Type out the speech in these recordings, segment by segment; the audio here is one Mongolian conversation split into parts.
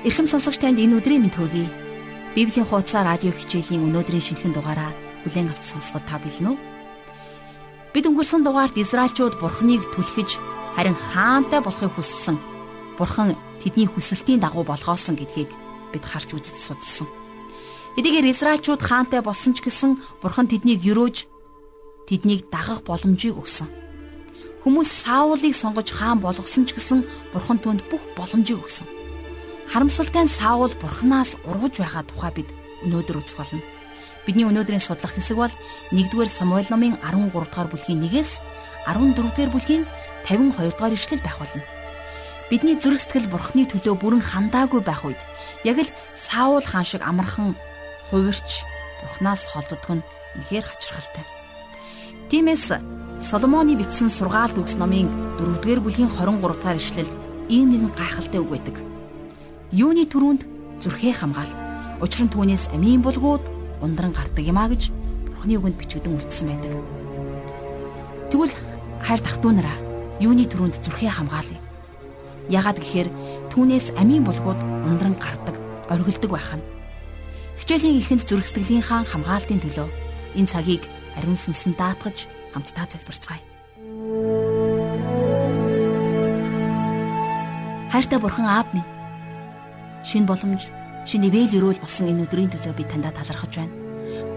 Ирхэм сонсогч танд энэ өдрийн мэнд хүргэе. Библийн хуудас радио хичээлийн өнөөдрийн шинэхэн дугаараа бүлээн авч сонсоход та бэлэн үү? Бид өнгөрсөн дугаард Израильчууд Бурхныг түлхэж харин хаантай болохыг хүссэн. Бурхан тэдний хүсэлтийн дагуу болгоосон гэдгийг бид харж үзэж судалсан. Хэдийгээр Израильчууд хаантай болсон ч гэсэн Бурхан тэднийг юрөөж тэднийг дагах боломжийг өгсөн. Хүмүүс Саулыг сонгож хаан болгосон ч гэсэн Бурхан түнд бүх боломжийг өгсөн Харамсалтай нь Саул бурхнаас ургаж байгаа тухай бид өнөөдөр үзэх болно. Бидний өнөөдрийн судлах хэсэг бол 1-р Самуэль номын 13 дугаар бүлгийн 1-ээс 14 дугаар бүлгийн 52 дугаар ишлэл байх болно. Бидний зүрх сэтгэл бурхны төлөө бүрэн хандаагүй байх үед яг л Саул хаан шиг амархан хувирч бурхнаас холддог нь үнэхээр хачирхалтай. Тиймээс Соломоны бичсэн сургаалт үгс номын 4-р бүлгийн 23 дугаар ишлэлд ийм нэгэн гайхалтай үг байдаг юуны төрөнд зүрхээ хамгаал. Учир нь түүнээс амийн булгууд ундран гардаг юм а гэж Бурхны үгэнд бичигдэн үлдсэн байдаг. Тэгвэл хайр тахтуу нараа юуны төрөнд зүрхээ хамгаалъя. Ягаад гэхээр түүнээс амийн булгууд ундран гардаг, оргилдог байх нь. Хичээлийн ихэнд зүрх сэтгэлийнхаа хамгаалтын төлөө энэ цагийг ариун сүнсэн даатгаж хамтдаа залбирцгаая. Хайртай бурхан аав минь шин боломж, шин ивэл өрөөл болсон энэ өдрийн төлөө би таньда талархаж байна.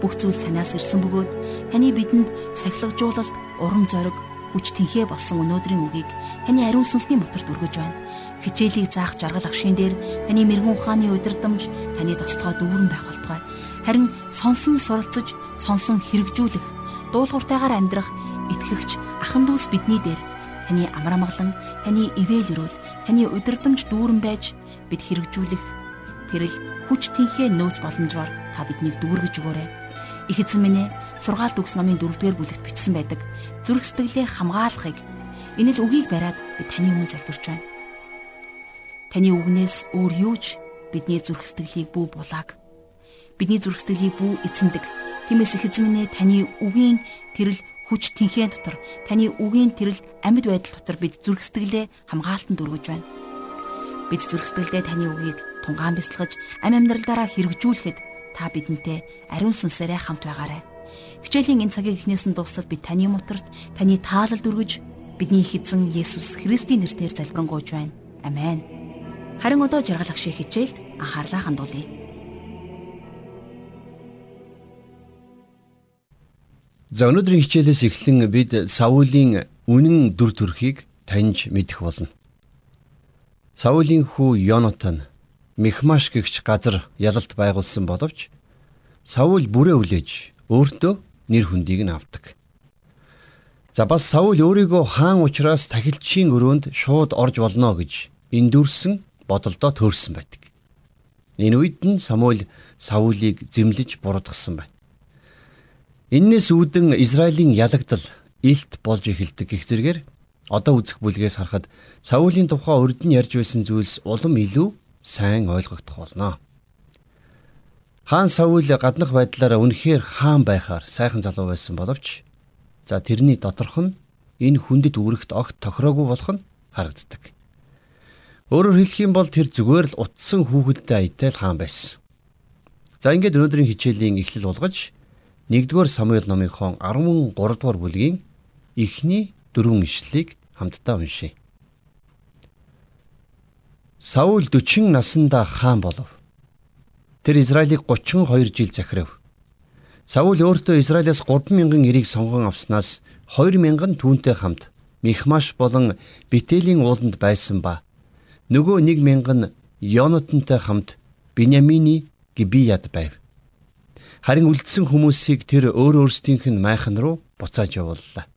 Бүх зүйл танаас ирсэн бөгөөд таны бидэнд сахилгажуулалт, урам зориг, хүч тэнхээ болсон өнөөдрийн үгийг таны ариун сүнсний моторт өргөж байна. Хичээлийг заах жаргал агшин дээр таны мэрэгэн ухааны удирдамж, таны тослогоо дүүрэн байх болтугай. Харин сонсон суралцаж, сонсон хэрэгжүүлэх, дуулууртайгаар амьдрах итгэгч ахан дүүс бидний дээр таны амар амгалан, таны ивэл өрөөл, таны удирдамж дүүрэн байж бид хэрэгжүүлэх тэрл хүч тэнхээ нөөц боломжоор та биднийг дүүргэж өгөөрэй. Их эзэн минь ээ сургаалт үгс номын 4-р бүлэгт бичсэн байдаг зүрх сэтгэлээ хамгаалахыг энэ л үгийг бариад би таны өмнө залбирч байна. Таны үгнээс өөр юу ч бидний зүрх сэтгэлийг бүү булааг. Бидний зүрх сэтгэлийг бүү эзэмдэг. Тиймээс их эзэн минь ээ таны үгийн тэрл хүч тэнхээ дотор таны үгийн тэрл амьд байдал дотор бид зүрх сэтгэлээ хамгаалтанд өргөж байна Бид зүрх сэтгэлдээ таны үгийг тунгаан бясалгаж амь амьдралаараа хэрэгжүүлэхэд та бидэнтэй ариун сүнсээрээ хамт байгаарай. Хичээлийн энэ цагийг эхнээс нь дуустал бид таны моторт таны таалалд өргөж бидний эзэн Есүс Христийн нэрээр залбирanгуйж байна. Амен. Харин одоо жаргал ах шиг хичээлд анхаарлаа хандуулъя. За өнөөдрийн хичээлээс эхлэн бид Саулийн үнэн дүр төрхийг таньж мэдэх болно. Саулийн хүү Йонатан Михмаш гэгч газар ялалт байгуулсан боловч Саул бүрээ үлээж өөртөө нэр хүндийг нь авдаг. За бас Саул өөрийгөө хаан учраас тахилчийн өрөөнд шууд орж болно гэж эндүрсэн бодолдоо төөрсөн байдаг. Энэ үед нь Самуэль Саулийг зэмлэж буруутгасан байна. Иннээс үүдэн Израилийн ялагдал илт болж эхэлдэг гэх зэрэгээр Одоо үзэх бүлгээс харахад Саулийн тухай урд нь ярьж байсан зүйлс улам илүү сайн ойлгогдох болно. Хаан Саул гаднах байдлаараа үнэхээр хаан байхаар сайхан залуу байсан боловч за тэрний доторх нь энэ хүндэт үүрэгт огт тохироогүй болох нь харагддаг. Өөрөөр хэлэх юм бол тэр зүгээр л утсан хүүхэдтэй аятай л хаан байсан. За ингээд өнөөдрийн хичээлийн эхлэл болгож 1-р Самуэль номынхон 13 дугаар бүлгийн эхний дөрвөн ишлэлийг хамтдаа уншийе. Саул 40 наснда хаан болов. Тэр Израилийг 32 жил захирав. Саул өөртөө Израилаас 3000 эрийг сонгон авснаас 2000 түүнтэй хамт Михмаш болон Битэлийн ууланд байсан ба нөгөө 1000 нь Йонатантай хамт Биньямины Гибияд байв. Харин үлдсэн хүмүүсийг тэр өөр өөрсдийнх нь майхан руу буцааж явууллаа.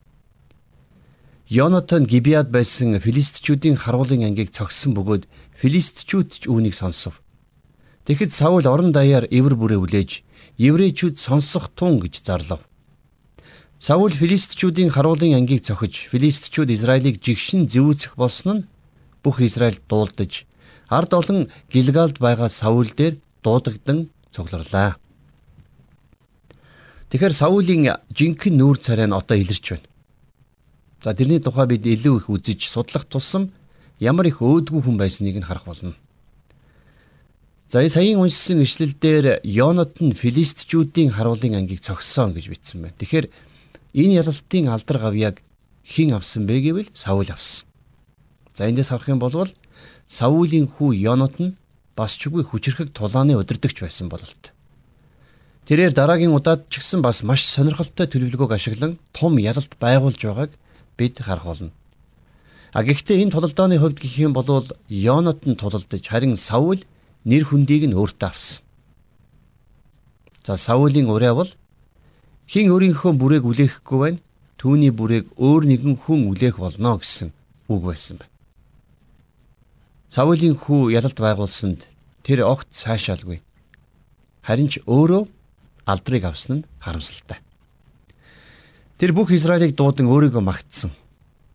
Йонатан Гибиад байсан филистичүүдийн харуулын ангийг цогссон бөгөөд филистичүүд ч үүнийг сонсов. Тэгэхэд Саул орон даяар эвэр бүрээ үлээж еврейчүүд сонсох тун гэж зарлав. Саул филистичүүдийн харуулын ангийг цохиж филистичүүд Израилийг жигшин зэвүүцэх болсон нь бүх Израиль дуулдаж ард олон Гилгалд байгаа Саул дээр дуудагдан цугларлаа. Тэгэхээр Саулийн жинхэнэ нүүр царай нь одоо илэрч байна. За тэрний тухай бид илүү их үзэж судлах тусам ямар их өөдгүү хүн байсныг нь харах болно. За энэ саяын уншсан ишлэл дээр Йонот нь филистичүүдийн харуулын ангийг цогссон гэж бичсэн байна. Тэгэхээр энэ ялалтын алдар гавьяаг хэн авсан бэ гэвэл Саул авсан. За эндээс харах юм бол Саулийн хүү Йонот нь бас ч үгүй хүчрхэг тулааны удирдахч байсан бололт. Тэрээр дараагийн удаад ч гэсэн бас маш сонирхолтой төлөвлөгөөг ашиглан том ялалт байгуулж байгааг бид харах болно. А гэхдээ энэ тулалдааны хувьд гэх юм бол Йонот нь тулалдаж харин Саул нэр хүндийг нь өөртөө авсан. За Саулийн ураа бол хин өөрийнхөө бүрээг үлээхгүй байна. Түүний бүрээг өөр нэгэн хүн үлээх болно гэсэн үг байсан байна. Саулийн хүү ялалт байгуулсанд тэр огт цаашаалгүй. Харин ч өөрөө алдрыг авсан нь харамсалтай. Тэр бүх Израилийг дуудан өөрийгөө магтсан.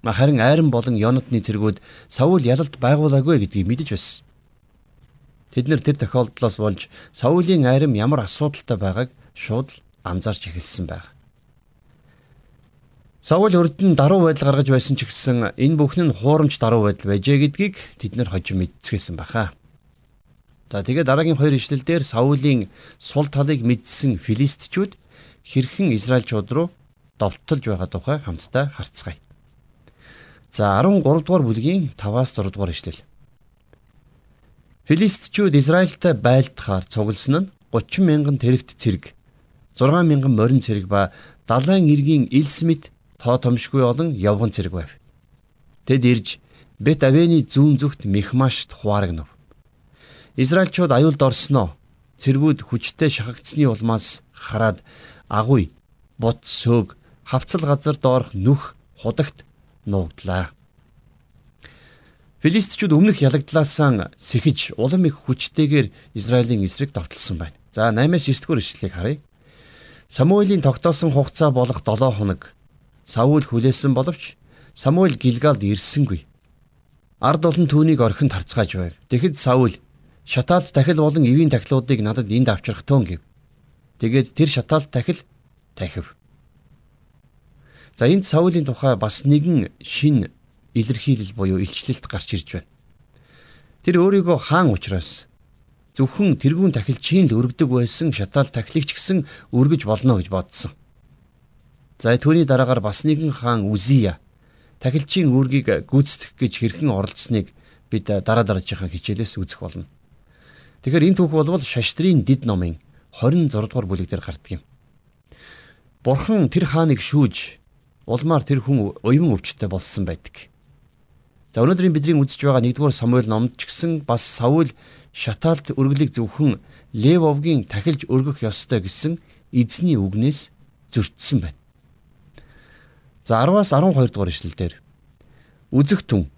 Харин айран болон Йонатны зэргүүд Саул ялалт байгуулаагүй гэдгийг мэдэж байсан. Тэд нэр тэр тохиолдлоос болж Саулийн айрам ямар асуудалтай байгааг шууд л анзаарч эхэлсэн байна. Саул урд нь даруй байдал гаргаж байсан ч гэсэн энэ бүхэн нь хуурамч даруй байдал байжээ гэдгийг тэд нар хожим мэдсгэсэн баха. За тэгээд дараагийн хоёр ишлэлдэр Саулийн сул талыг мэдсэн филистичүүд хэрхэн Израильчууд руу довтолж байгаа тухай хамтдаа харцгаая. За 13 дугаар бүлгийн 5-аас 6 дугаар ишлэл. Филистичүүд Израильтай байлдахаар цугласан нь 30 мянган тэрэгт цэрэг, 6 мянган морин цэрэг ба далайн иргийн элс мэд тоо томшгүй олон явган цэрэг байв. Тэд ирж Бет Авены зүүн зүгт Михмашт хувааргнав. Израильчууд аюулд орсноо цэргүүд хүчтэй шахагдсны улмаас хараад агуй, бут сөг, хавцал газар доорх нүх худагт нуугдлаа. Филистичүүд өмнөх ялагдлаасаа сэхэж улам их хүчтэйгээр Израилийн эсрэг давталсан байна. За 8-9 дугаар ишлэлийг харъя. Самуэлийн тогтоосон хугацаа болох 7 хоног Саул хүлээсэн боловч Самуэль Гилгалд ирсэнгүй. Ард олон түүнийг орхин тарцгааж байв. Тэгэхэд Саул шатаалд дахил болон эвийн тахлуудыг надад энд авчрах төөн гэв. Тэгээд тэр шатаалд дахил тахив. За энд Саулийн тухай бас нэгэн шин илэрхийлэл буюу илчлэлт гарч ирж байна. Тэр өөрийгөө хаан учраас зөвхөн тэрүүн тахилчийн л өргөдөг байсан шатаал тахилагч гэсэн өргөж болно гэж бодсон. За түүний дараагаар бас нэгэн хаан Үзия тахилчийн үүргийг гүйцэтгэх гэж хэрхэн оролцсныг бид дараа дараагийнхаа хичээлээс үзэх болно. Тэгэхээр энэ түүх бол шаштрын дид номын 26 дугаар бүлэг дээр гардаг юм. Бурхан тэр хааныг шүүж улмаар тэр хүн уян өвчтөй болсон байдаг. За өнөөдрийн бидний үзэж байгаа 1-р Самуэль номд ч гэсэн бас Саул шатаалт өргөлийг зөвхөн Левовгийн тахилж өргөх ёстой гэсэн эзний үгнээс зөрчсөн байна. За 10-аас 12 дугаар ишлэлдэр үзэх түн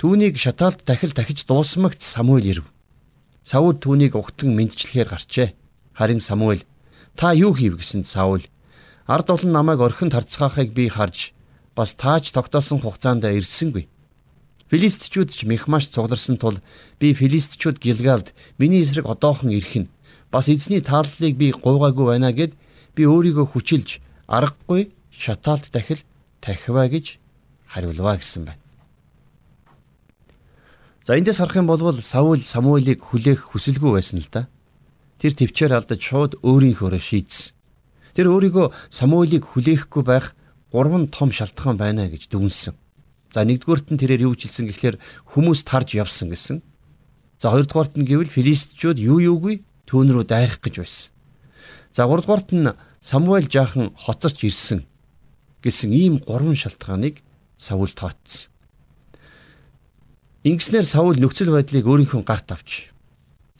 түүнийг шатаалт дахил дахиж дуусмагц Самуэль ирв. Саул түүнийг угтан мэдчлэхээр гарчээ. Харин Самуэль та юу хийв гэсэнд Саул ард олон намайг орхинд харцгаахыг би харж бас тааж тогтоосон хугацаанд ирсэнгүй. Филистичүүд ч Мехмаш цугларсан тул би филистичүүд Гилгалд миний эсрэг одоохон ирэх нь бас эзний тааллыг би гуйгаагүй байна гэд би өөрийгөө хүчилж аргагүй шатаалт дахил тахиваа гэж хариулваа гэсэн байна. За эндээс харах юм бол Саул Самуэлийг хүлээх хүсэлгүй байсан л да. Тэр төвчээр алдаж шууд өөрийнхөөрөө шийдсэн. Тэр өөрийгөө Самуэлийг хүлээхгүй байх гурван том шалтгаан байна гэж дүгнсэн. За нэгдүгüүрт нь тэрээр юу хэлсэн гэхлээр хүмүүс тарж явсан гэсэн. За хоёрдугаарт нь гэвэл филистичүүд юу юугүй түүн рүү дайрах гэж байсан. За гуравдугаарт нь Самуэль жаахан хоцорч ирсэн гэсэн ийм гурван шалтгааныг Саул тооцсон. Ингэснээр Саул нөхцөл байдлыг өөрийнхөө гарт авч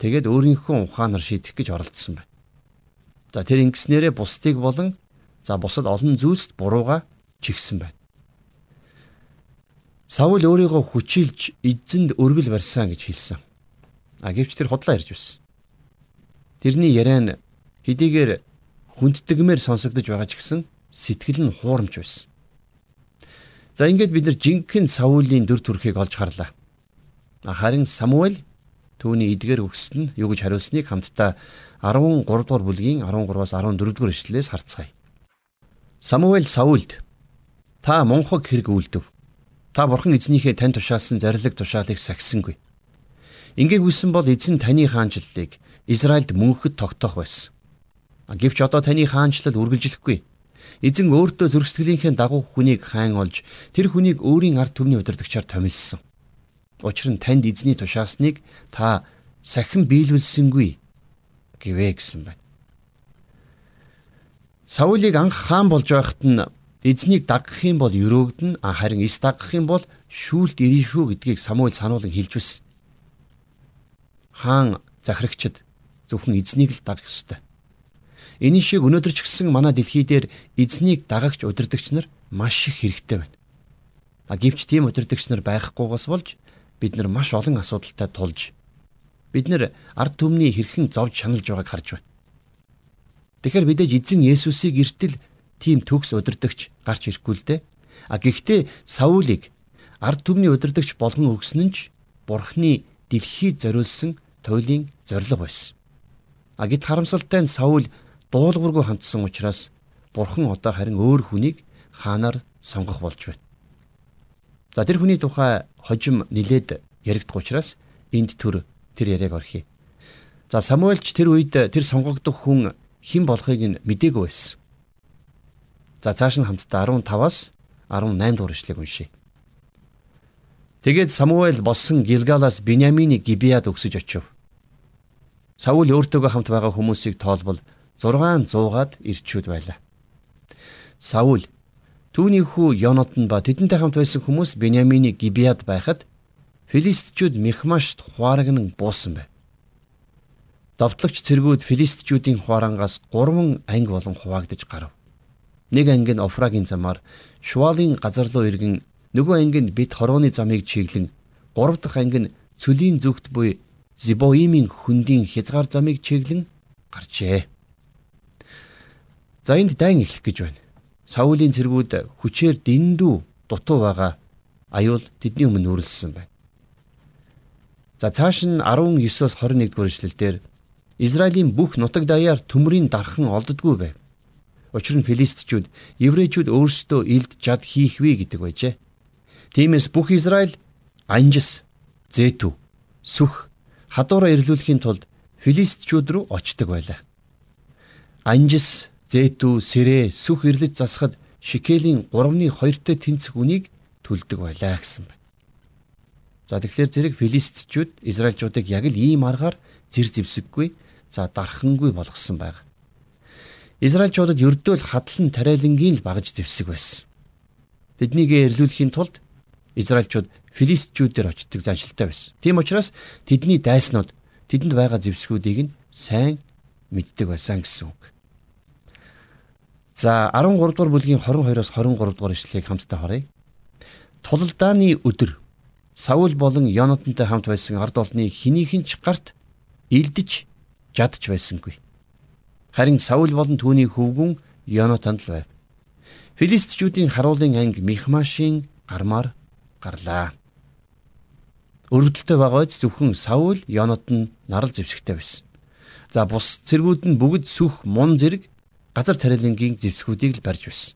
тэгээд өөрийнхөө ухаанаар шийдэх гэж оролдсон байна. За тэр ингэснээрээ бусдыг болон за бусад олон зүйлст бурууга чигсэн байна. Саул өөрийгөө хүчилж эзэнд өргөл барьсан гэж хэлсэн. А гэвч тэр худлаа ярьж байсан. Тэрний яриа нь хэдийгээр хүнддэгмээр сонсогдож байгаа ч гэсэн сэтгэл нь хуурамч байсан. За ингээд бид нар жинхэнэ Саулийн дүр төрхийг олж харлаа. Харин Самуэль түүний эдгээр өгсөд нь юу гэж хариулсныг хамтдаа 13 дугаар бүлгийн 13-аас 14 дугаар ишлэлээс харцгаая. Самуэль Саулд та мунхаг хэрэг үлдэв Та бурхан эзнийхээ тань тушаалсан зарлиг тушаалыг сахисангүй. Ингээ хүссэн бол эзэн таны хаанчлалыг Израильд мөнхөд тогтоох байсан. Гэвч одоо таны хаанчлал үргэлжлэхгүй. Эзэн өөртөө зөрсгөлийнхээ дагуу хүнийг хаан олж тэр хүнийг өөрийн ард түмний удирдагчаар томилсон. Учир нь танд эзний тушаасныг та сахин биелүүлсэнгүй гэвэ гэсэн байна. Саулийг анх хаан болж байхад нь эзнийг дагах юм бол өрөөгдөн харин эс дагах юм бол шүүлт ирнэ шүү гэдгийг Самуэль сануулan хэлж байсан. Хаан захирагчд зөвхөн эзнийг л дагах ёстой. Энэ шиг өнөөдөр ч гэсэн манай дэлхий дээр эзнийг дагагч удирдагч нар маш их хэрэгтэй байна. А гэвч тийм удирдагч нар байхгүйгээс болж бид нар маш олон асуудалтай тулж бид нар ард түмний хэрхэн зовж шаналж байгааг харж байна. Тэгэхээр мэдээж эзэн Есүсийг эртэл тийм төгс удирдахч гарч ирэхгүй л дээ. А гэхдээ Саулийг ард түмний удирдахч болгон өгсөн нь ч Бурхны дэлхийд зориулсан туйлын зориг байсан. А гэт харамсалтай нь Саул дуулуургүй хандсан учраас Бурхан одоо харин өөр хүнийг хаанаар сонгох болж байна. За тэр хүний тухай хожим нилээд яригдах учраас энд төр тэр яриаг орхив. За Самуэльч тэр үед тэр сонгогдох хүн хэн болохыг нь мдээгүй байсан. За цааш нь хамтдаа 15-аас 18 дугаар ишлэгийг уншийе. Тэгээд Самуэль болсон Гилгалаас Биньяминий Гибеад өгсөж очив. Саул өөртөөгөө хамт байгаа хүмүүсийг тоолбол 600-аад ирчүүд байлаа. Саул түүний хүү Йонатан ба тэдэнтэй хамт байсан хүмүүс Биньяминий Гибеад байхад филистичүүд Михмашт хуарагнан буусан байв. Довтлогч цэргүүд филистичүүдийн хуарангаас 3 анги болон хуваагдж гарав. Нэг анги нь Офрагийн замаар Шуалын газар руу иргэн нөгөө анги нь Бит хорооны замыг чиглэн гурав дахь анги нь Цөлийн зүгт буй Зибоимийн хөндийн хязгаар замыг чиглэн гарчээ. За энд дайн эхлэх гэж байна. Саулийн цэргүүд хүчээр дэндүү дутуу байгаа аюул тэдний өмнө нүрэлсэн байна. За цааш нь 19-оос 21 дугаар эшлэлдэр Израилийн бүх нутаг даяар төмрийн дархан олддгүй байв. Учир нь филистичүүд еврейчүүд өөрсдөө илд жад хийхвэ гэдэг байжээ. Тиймээс бүх Израиль анжис, зэтүү, сүх, хадуураа ирлүүлэхийн тулд филистичүүд рүү очдог байлаа. Анжис, зэтүү, сэрэ, сүх ирлэж засахад Шикелийн 3-ны 2-т тэнцэх үнийг төлдөг байлаа гэсэн байна. За тэгэхээр зэрэг филистичүүд Израильчуудыг яг л ийм аргаар зэр зэвсэггүй за дархангүй болгосон байна. Израильчуудад ердөөл хадлан тариалангийн л багж зэвсэг байсан. Тэднийг эрлүүлэхийн тулд Израильчууд филистичүүдээр очдог заншилтай байсан. Тийм учраас тэдний дайснууд тэдэнд байгаа зэвсгүүдийг нь сайн мэддэг байсан гэсэн үг. За 13 дугаар бүлгийн 22-оос 23 дугаар ишлэгийг хамтдаа харъя. Тулалдааны өдөр Саул болон Йонатантай хамт байсан ард олны хинийхэн ч гарт илдэж жадж байсангүй. Харин Саул болон түүний хөвгүн Йонатанд л байв. Филистичүүдийн харуулын анги Михмашийн гармаар гарлаа. Өрөвдөлтөй байгаа ч зөвхөн Саул Йонатан нарал зэвсэгтэй байсан. За бус цэргүүд нь бүгд сүх мун зэрэг газар тариалангийн зэвсгүүдийг л барьж байсан.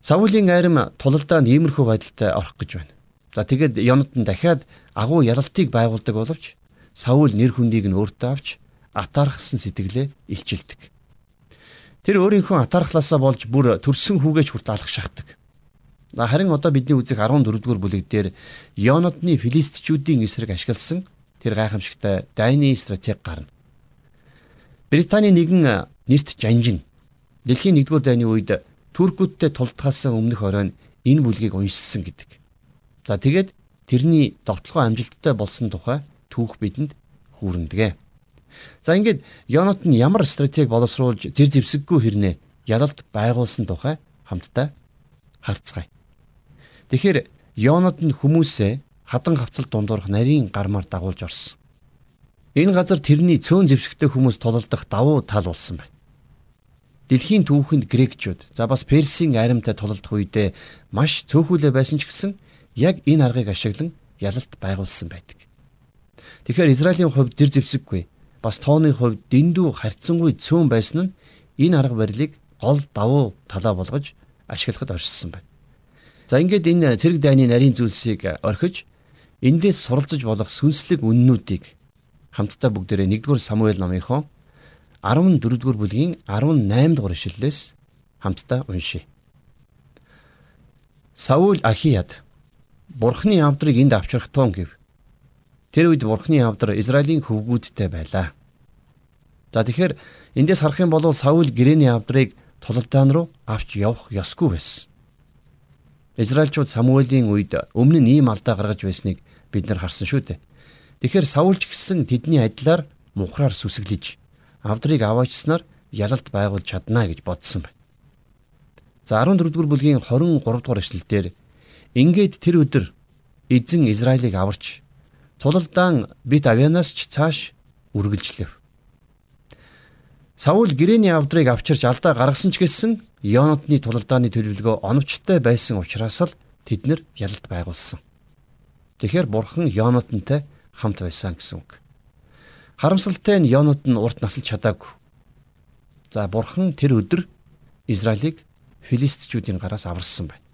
Саулийн айрам тулалдаанд иймэрхүү байдалтай орох гэж байна. За тэгэд Йонатан дахиад агуу ялалтыг байгуулдаг боловч Саул нэр хүндийг нь өөртөө авч атаархсан сэтгэлээ илчилдэг. Тэр өөрийнхөө атаархлаасаа болж бүр төрсөн хүүгээж хүртэл алах шахдаг. Харин одоо бидний үзэх 14 дугаар бүлэг дээр Йонатны филистичүүдийн эсрэг ашигласан тэр гайхамшигтай дайны стратеги гарна. Британий нэгэн нэрт жанжин дэлхийн 1-р дайны үед Туркүүдтэй тултгаасан өмнөх оройн энэ бүлгийг уншсан гэдэг. За тэгээд тэрний довтлогоо амжилттай болсон тухай түүх бидэнд хүүрнэдэг. За ингээд Йонот нь ямар стратеги боловсруулж зэр зэвсэггүй хэрнээ ялалт байгуулсан тухай хамтдаа харцгаая. Тэгэхээр Йонот нь хүмүүсээ хадан хавцал дундуурх нарийн гармаар дагуулж орсон. Энэ газар тэрний цөөн зэвсэгтэй хүмүүс тулалдах давуу тал болсон байна. Дэлхийн түүхэнд грекчүүд за бас персийн аримтай тулалдах үедээ маш цөөхүүлээ байсан ч гэсэн яг энэ аргыг ашиглан ялалт байгуулсан байдаг. Тэгэхээр Израилийн хувьд зэр зэвсэггүй бас тооны хувьд дэндүү харьцангуй цөөн байсан нь энэ арга барилыг гол давуу талаа болгож ашиглахад оршсон байна. За ингээд энэ цэрэг дайны нарийн зүйлсийг орхиж эндээс суралцж болох сүнслэг үннүүдийг хамтдаа бүгдээрээ 1-р Самуэль номынхоо 14-р бүлгийн 18 дугаар ишлэлээс хамтдаа уншийе. Саул Ахияд Бурхны явдрыг энд авчрах тун гэв. Тэр үед Бурхны явдар Израилийн хөвгүүдтэй байлаа. За тэгэхээр эндээс харах юм бол Саул гэрэний явдрыг тулалдаан руу авч явах ёсгүй байсан. Израильчууд Самуэлийн үед өмнө нь ийм алдаа гаргаж байсныг бид нар харсан шүү дээ. Тэгэхээр Саулч гисэн тэдний адилаар мухраар сүсгэлж авдрыг аваачснаар ялалт байгуулж чадна гэж бодсон байна. За 14-р бүлгийн 23 дугаар эшлэлдэр ингээд тэр өдөр эзэн Израилийг аварч тулалдаан бит авянаас ч цааш үргэлжлэв. Саул гэрэний авдрыг авчирч алдаа гаргасан ч гэсэн Йонотны тулалдааны төлөвлөгөө оновчтой байсан учраас л тэд нэр ялалт байгуулсан. Тэгэхээр бурхан Йонотонтой хамт байсан гэсэн үг. Харамсалтай нь Йонот нь урт насалж чадаагүй. За бурхан тэр өдөр Израилийг филистичүүдийн гараас аварсан байна.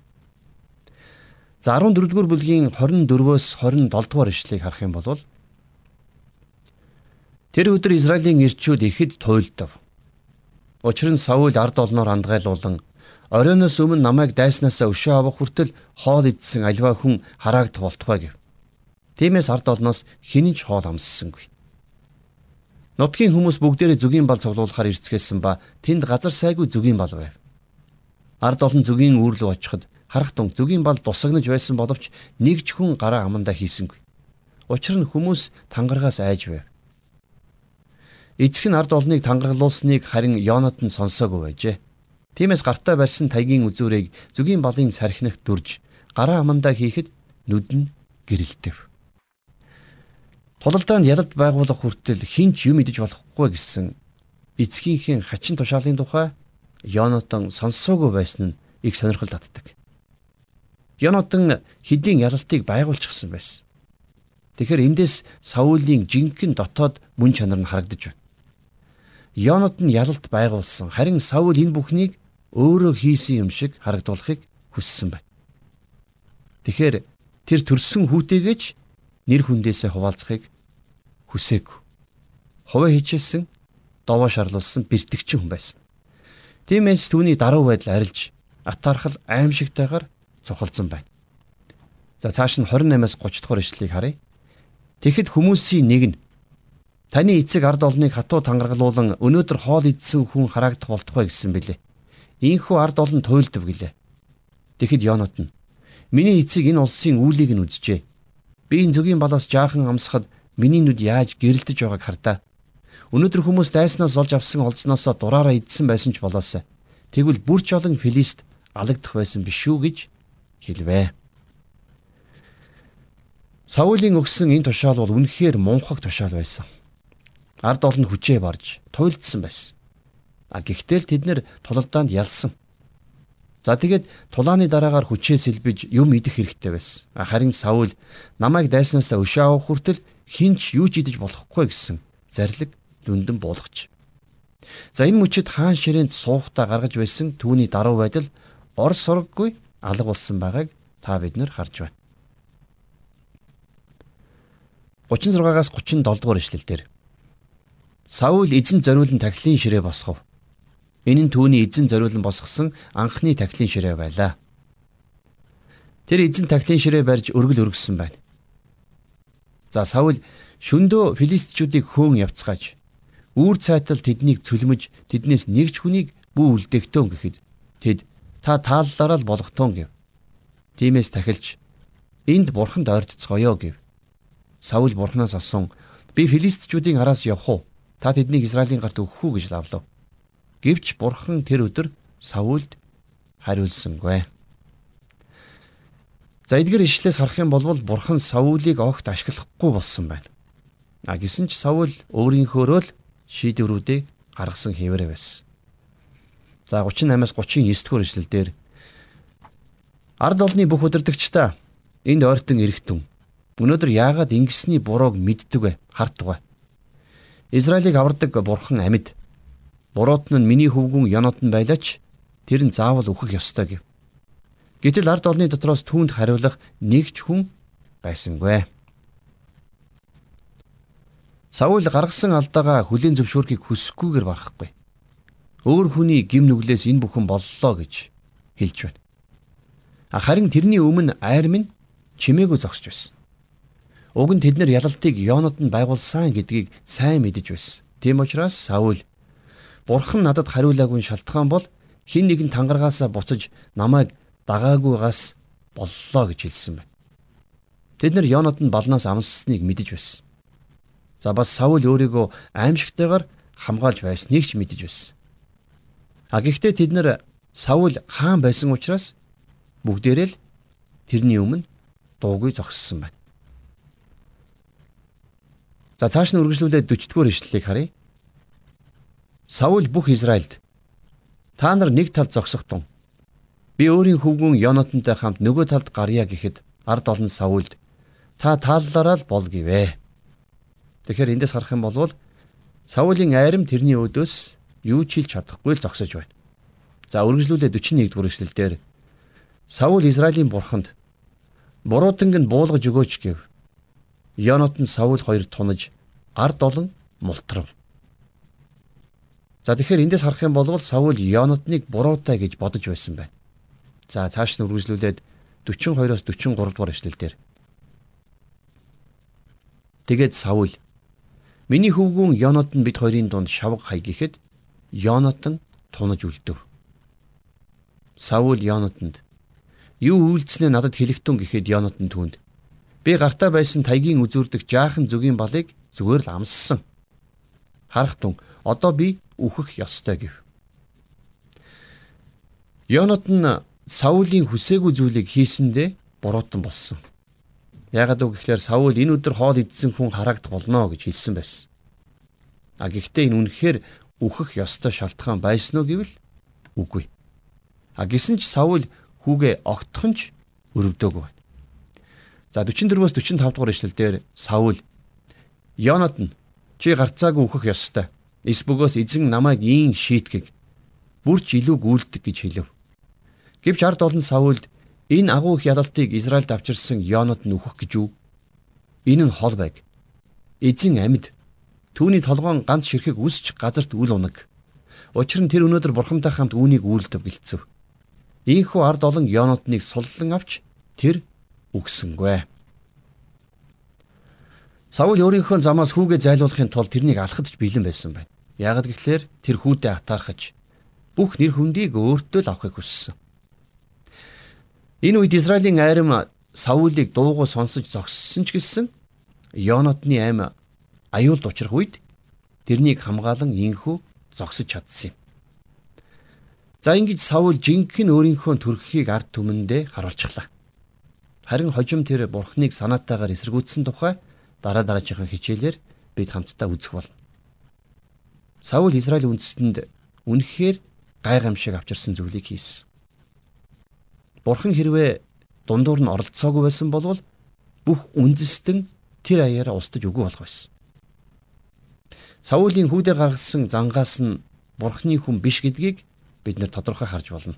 За 14-р бүлгийн 24-өөс 27 дугаар ишлэгийг харах юм бол Тэр өдөр Израилийн ирчүүд ихэд туйлдав. Учир нь Саул ард олноор андгайлуулан оройноос өмнө намайг дайснаасаа өшөө авах хүртэл хоол идсэн альва хүн хараагдах болтугай гэв. Тиймээс ард олноос хинэн ч хоол амссангүй. Нутгийн хүмүүс бүгдээрээ зүгийн бал цуглуулахаар ирцгээсэн ба тэнд газар сайгүй зүгийн бал байв. Ард олон зүгийн үүрлүү очиход харах тун зүгийн бал тусагнаж байсан боловч нэг ч хүн гараа амандаа хийсэнгүй. Учир нь хүмүүс тангарагаас айж байв. Эцэг нь ард олныг тангаглуулсныг харин Йонат нь сонсоогүй байжээ. Тиймээс гартаа барьсан тайгийн үзүүрийг зүгийн балын сархинах дүрж гараа амандаа хийхэд нүд нь гэрэлтэв. Тулалдаанд ялалт байгуулах хүртэл хинч юм идэж болохгүй гэсэн эцгийнхээ хачин тушаалын тухай Йонатан сонссоогүй байсан нь их сонирхол татдаг. Йонатан хэдийн ялалтыг байгуулчихсан байсан. Тэгэхээр эндээс Саулийн жинхэнэ дотоод мөн чанар нь харагдаж байна. Йонот нь ялалт байгуулсан. Харин Саул энэ бүхнийг өөрөө хийсэн юм шиг харагдуулахыг хүссэн байна. Тэгэхээр тэр төрсөн хүүтэйгэж нэр хүндээсээ хуваалцахыг хүсээгүй. Хуваа хийчихсэн довоо шарлуулсан бэртгчин хүн байсан. Тиймээс түүний даруй байдал арилж атаархал аимшигтайгаар цухалдсан байна. За цааш нь 28-аас 30 дугаар ишлэлийг харъя. Тэгэхэд хүмүүсийн нэг нь Таны эцэг ард олныг хатуу тангаргалуулан өнөөдөр хоол идсэн хүн хараагдах болтугай гэсэн бэлээ. Ийхүү ард олон туйлдв гэлээ. Тэгэхэд Йонот нь миний эцэг энэ улсын үүлийг нь үзжээ. Би энэ зүгийн балаас жаахан амсахад миний нүд яаж гэрэлтэж байгааг хардаа. Өнөөдөр хүмүүс дайснаас олж авсан олзноосоо дураараа идсэн байсан ч болоосай. Тэгвэл бүрч олон филист алагдах байсан биш үү гэж хэлвэ. Саулийн өгсөн энэ тушаал бол үнэхээр мунхаг тушаал байсан ард олон хүчээ барж туйлдсан байсан. А гэхдээ л тэд нэр тулалдаанд ялсан. За тэгээд тулааны дараагаар хүчээ сэлбэж юм идэх хэрэгтэй байсан. Харин Саул намайг дайснаасаа өшөө авах хүртэл хинч юу ч идэж болохгүй гэсэн зарлиг дүндэн буулгач. За энэ мөчөд хаан ширээнд суухдаа гаргаж байсан түүний даруй байдал ор сургаггүй алга болсон байгааг та бид нар харж байна. 36-аас 37 дугаар ишлэл дээр Саул эзэн зориулан тахилын ширээ босгов. Энэ нь түүний эзэн зориулан босгосон анхны тахилын ширээ байлаа. Тэр эзэн тахилын ширээ барьж өргөл өргөссөн байна. За Саул шөндөө филистичүүдийг хөөн явцгааж үүр цайтал тэднийг цөлмөж тэднээс нэг ч хүнийг бүү үлдэхтэн гэхэд тэд та тааллаараа л болгохтон гэв. Тимээс тахилж энд бурханд ойртцгоё гэв. Саул бурхнаас асуун би филистичүүдийн араас явах уу? та тэднийг Израилийн гарт өгөх үү гэж лавлав. Гэвч бурхан тэр өдөр Саулд хариулсангүй. За эдгээр ишлээс харах юм бол бурхан Саулийг огт ашиглахгүй болсон байна. А гисэн ч Саул өөрийнхөөрөө л шийдвэрүүдийг гаргасан хэвээрээ байсан. За 38-аас 39 дугаар ишлэлдэр ард олны бүх удирдагчдаа энд ойртон эргэтэн өнөөдөр яагаад ингэсний бурууг мэддэг вэ? Вэ? Израилийг авардаг бурхан амьд. Буруут нь миний хөвгүн Йонот нь байлаач тэр нь заавал үхэх ёстой гэв. Гэтэл ард олны дотроос түүнд хариулах нэг ч хүн байсангүй. Саул гаргасан алдаагаа хүлийн зөвшөөрөхийг хүсэхгүйгээр барахгүй. Өөр хүний гим нүглээс энэ бүхэн боллоо гэж хэлж байна. Харин тэрний өмнө айр минь чимээгүй зогсож байсан. Уг нь тэд нар ялалтыг Йонод нь байгуулсан гэдгийг сайн мэдэж байсан. Тийм учраас Саул Бурхан надад хариулаагүй шалтгаан бол хин нэгэн тангаргаасаа буцаж намайг дагаагүйгаас боллоо гэж хэлсэн байна. Тэд нар Йонод нь балнаас амссныг мэдэж байсан. За бас Саул өөрийгөө аимшигтайгаар хамгаалж байсныг ч мэдэж байсан. А гэхдээ тэд нар Саул хаан байсан учраас бүгдээрээ л тэрний өмнө дуугүй зогссон байна. За цааш нь үргэлжлүүлээд 40-р ишлэлийг харъя. Саул бүх Израильд та нар нэг талд зогсохтун. Би өөрийн хөвгүн Йонатантай хамт нөгөө талд гарья гэхэд ард олон Саулд та тааллаараа л бол гэвэ. Тэгэхээр эндээс харах юм бол Саулийн айрам тэрний өдөөс юу ч хэлж чадахгүй л зогсож байна. За үргэлжлүүлээ 41-р эшлэлдэр Саул Израилийн бурханд бурууданг нь буулгаж өгөөч гэв. Йонатан Саул хоёр тунаж ард олон мултрав. За тэгэхээр эндээс харах юм бол Саул Йонатныг буруутай гэж бодож байсан байна. За цааш нь үргэлжлүүлээд 42-оос 43 дугаар эшлэлдэр Тэгээд Саул Миний хөвгүүн Йонатан бид хоёрын дунд шавг хай гэхэд Йонатан тунаж үлдэв. Саул Йонатанд юу үйлдснээ надад хэлэхтэн гэхэд Йонатан түүнд би гартаа байсан тайгийн үзүүрдэх жаахан зүгийн балыг зүгээр л амссан. Харах тун одоо би үхэх ёстой гэв. Йонатан Саулийн хүсээгүй зүйлийг хийсэндээ буруутан болсон. Яагаад үг гэхээр Саул энэ өдөр хоол идсэн хүн харагдах болно гэж хэлсэн байсан. А гэхдээ энэ үнэхээр үхэх ёстой шалтгаан байсан уу гэвэл үгүй. А гисэн ч Саул хүүгээ огтхонч өрөвдөөгүй байна. За 44-өөс 45 дугаар ишлэлдэр Саул Йонатан чи гарцаагүй үхэх ёстой. Эсбөгөөс эзэн намайг ийн шийтгэг бүрч илүү гүйлдэг гэж хэлв. Гэвч ард олон Саулд Энэ агуу их ялалтыг Израильд авчирсан Йонод нүхэх гэж үү? Энэ нь хол байг. Эзэн амьд. Түүний толгоон ганц ширхэг үсч газарт үл унаг. Учир нь тэр өнөөдөр бурхамтай хамт үүнийг үйлдэв гэлцэв. Ийхүү ард олон Йонодныг суллан авч тэр үгсэнгүй. Саул өөрийнхөө замаас хүүгээ зайлуулахын тулд тэрнийг алхадж бэлэн байсан байна. Яагад гэвэл тэр хүүдээ атаархаж бүх нэр хүндийг өөртөө л авахыг хүссэн. Энэ үед Израилийн айрам Саулыг дуугүй сонсож зогссон ч гэсэн Йонотны аим аюулд учрах үед тэрнийг хамгаалan инхүү зогсож чадсан юм. За ингэж Саул жинхэнэ өөрийнхөө төрхийг ард түмэндээ харуулчихлаа. Харин хожим тэр бурхныг санаатаагаар эсэргүүцсэн тухай дараа дараагийн хичээлээр бид хамтдаа үзэх болно. Саул Израиль үндэстэнд үнэхээр гайхамшиг авчирсан зүйлийг хийсэн. Бурхан хэрвээ дундуур нь оролцоогүй байсан бол бүх үндэстэн тэр аяараа устж үгүй болох байсан. Саулийн хүүдээ гаргасан зангаас нь Бурханы хүн биш гэдгийг бид нэр тодорхой харж болно.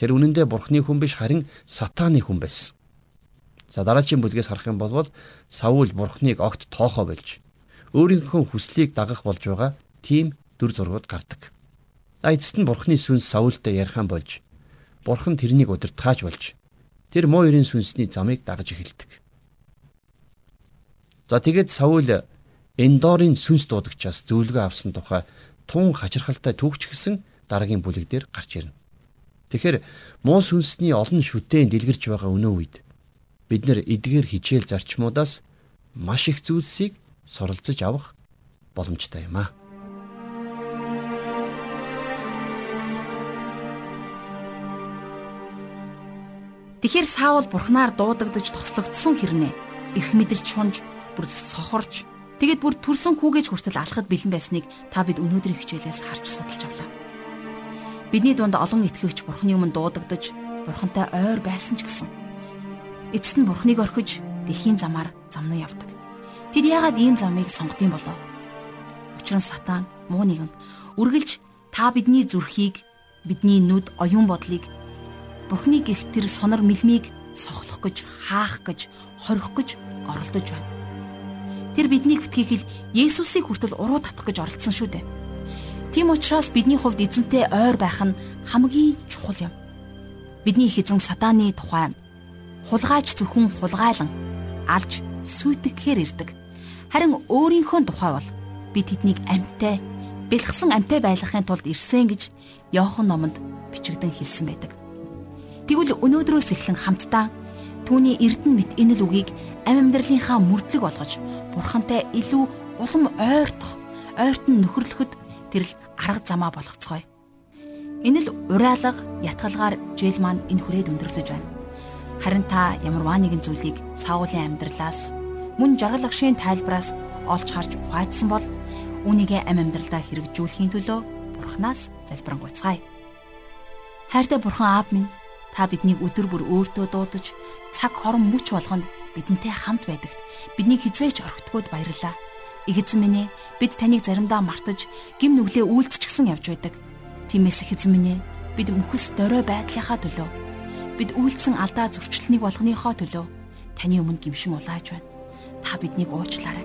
Тэр үнэндээ Бурханы хүн биш харин сатааны хүн байсан. За дараагийн бүлгээс харах юм бол Саул Бурханыг огт тоохоо болж өөрийнхөө хүслийг дагах болж байгаа тийм дүр зургууд гардаг. А эцэст нь Бурханы сүнс Саултай ярихаан болж Бурхан тэрнийг удирдахаач болж тэр муу ерийн сүнсний замыг дагаж эхэлдэг. За тэгээд Саул Эндорын сүнс дуудагчаас зөвлөгөө авсан тухай тун хачирхалтай түүхч гисэн дараагийн бүлэг дээр гарч ирнэ. Тэгэхээр муу сүнсний олон шүтэн дэлгэрч байгаа өнөө үед бид нэр эдгээр хичээл зарчмуудаас маш их зүйлсийг суралцж авах боломжтой юм аа. Тэгэхэр Саул бурхнаар дуудагдж тослогдсон хэрнээ эрх мэдэлж шунж бүр сохорч тэгэд бүр төрсөн хүүгээж хүртэл алхахад бэлэн байсныг та бид өнөөдрийн хичээлээс харж судалж авлаа. Бидний дунд олон итгэгч бурхны өмнө дуудагдж бурхантай ойр байсан ч гэсэн эцэст нь бурхныг орхиж дэлхийн замаар замнуу явдаг. Тэд яагаад ийм замыг сонгодсон болов? Учир нь сатан муу нэгэн үргэлж та бидний зүрхийг бидний нүд оюун бодлыг Бурхны гихт тэр сонор мэлмийг сохлох гэж, хаах гэж, хорих гэж оролдож байна. Тэр биднийг битгийхэл Есүсийг хүртэл уруу татах гэж оролдсон шүү дээ. Тийм учраас бидний хувьд эзэнтэй ойр байх нь хамгийн чухал юм. Бидний их эзэн сатааны тухай хулгайч зөвхөн хулгайлан алж сүйтгэхээр ирдэг. Харин өөрийнхөө тухай бол бид тэднийг амьтай бэлгсэн амьтай байлгахын тулд ирсэн гэж Иохан номонд бичигдэн хэлсэн байдаг. Тэгвэл өнөөдрөөс эхлэн хамтдаа түүний эрдэн мэт энэ л үгийг амь амьдралынхаа мөрдлөг болгож бурхантай илүү улам ойртох, ойртон нөхөрлөхөд тэр л арга замаа болгоцгоё. Энэ л уриалга ятгалгаар жил маань энэ хүрээд өндөрлөж байна. Харин та ямарваа нэгэн зүйлийг Саулын амьдралаас мөн жаргал агшийн тайлбараас олж харж ухаадсан бол үүнийгээ амь амьдралдаа хэрэгжүүлэхийн төлөө Бурханаас залбирanгуйцгаая. Хайртай Бурхан Аав минь та биднийг өдөр бүр өөртөө дуудаж цаг хорон мөч болгонд бидэнтэй хамт байдагт бидний хизээч орхитгууд баярлаа. Их эзэн минь ээ бид таныг заримдаа мартаж гим нүглээ үйлцчихсэн явж байдаг. Тиймээс их эзэн минь ээ бид мөхөс дорой байдлынхаа төлөө бид үйлцэн алдаа зөрчлөлнийг болгоныхоо төлөө таны өмнө гимшин улааж байна. Та биднийг уучлаарай.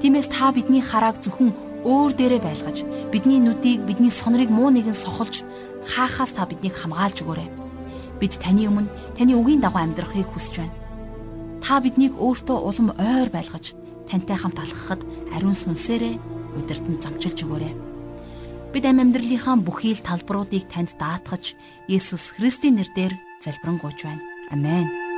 Тиймээс та бидний харааг зөвхөн өөр дээрээ байлгаж бидний нүдийг бидний сонорыг муу нэгэн сохолж хаахаас та биднийг хамгаалж өгөөрэй. Бид таны өмнө таны үгийн дагуу амьдрахыг хүсэж байна. Та биднийг өөртөө улам ойр байлгаж тантай хамт алхахад ариун сүнсээрээ удирдан замчилж өгөөрэй. Бид амь амьдралынхаа бүхий л талбаруудыг танд даатгаж Есүс Христийн нэрээр залбирanгуйч байна. Амен.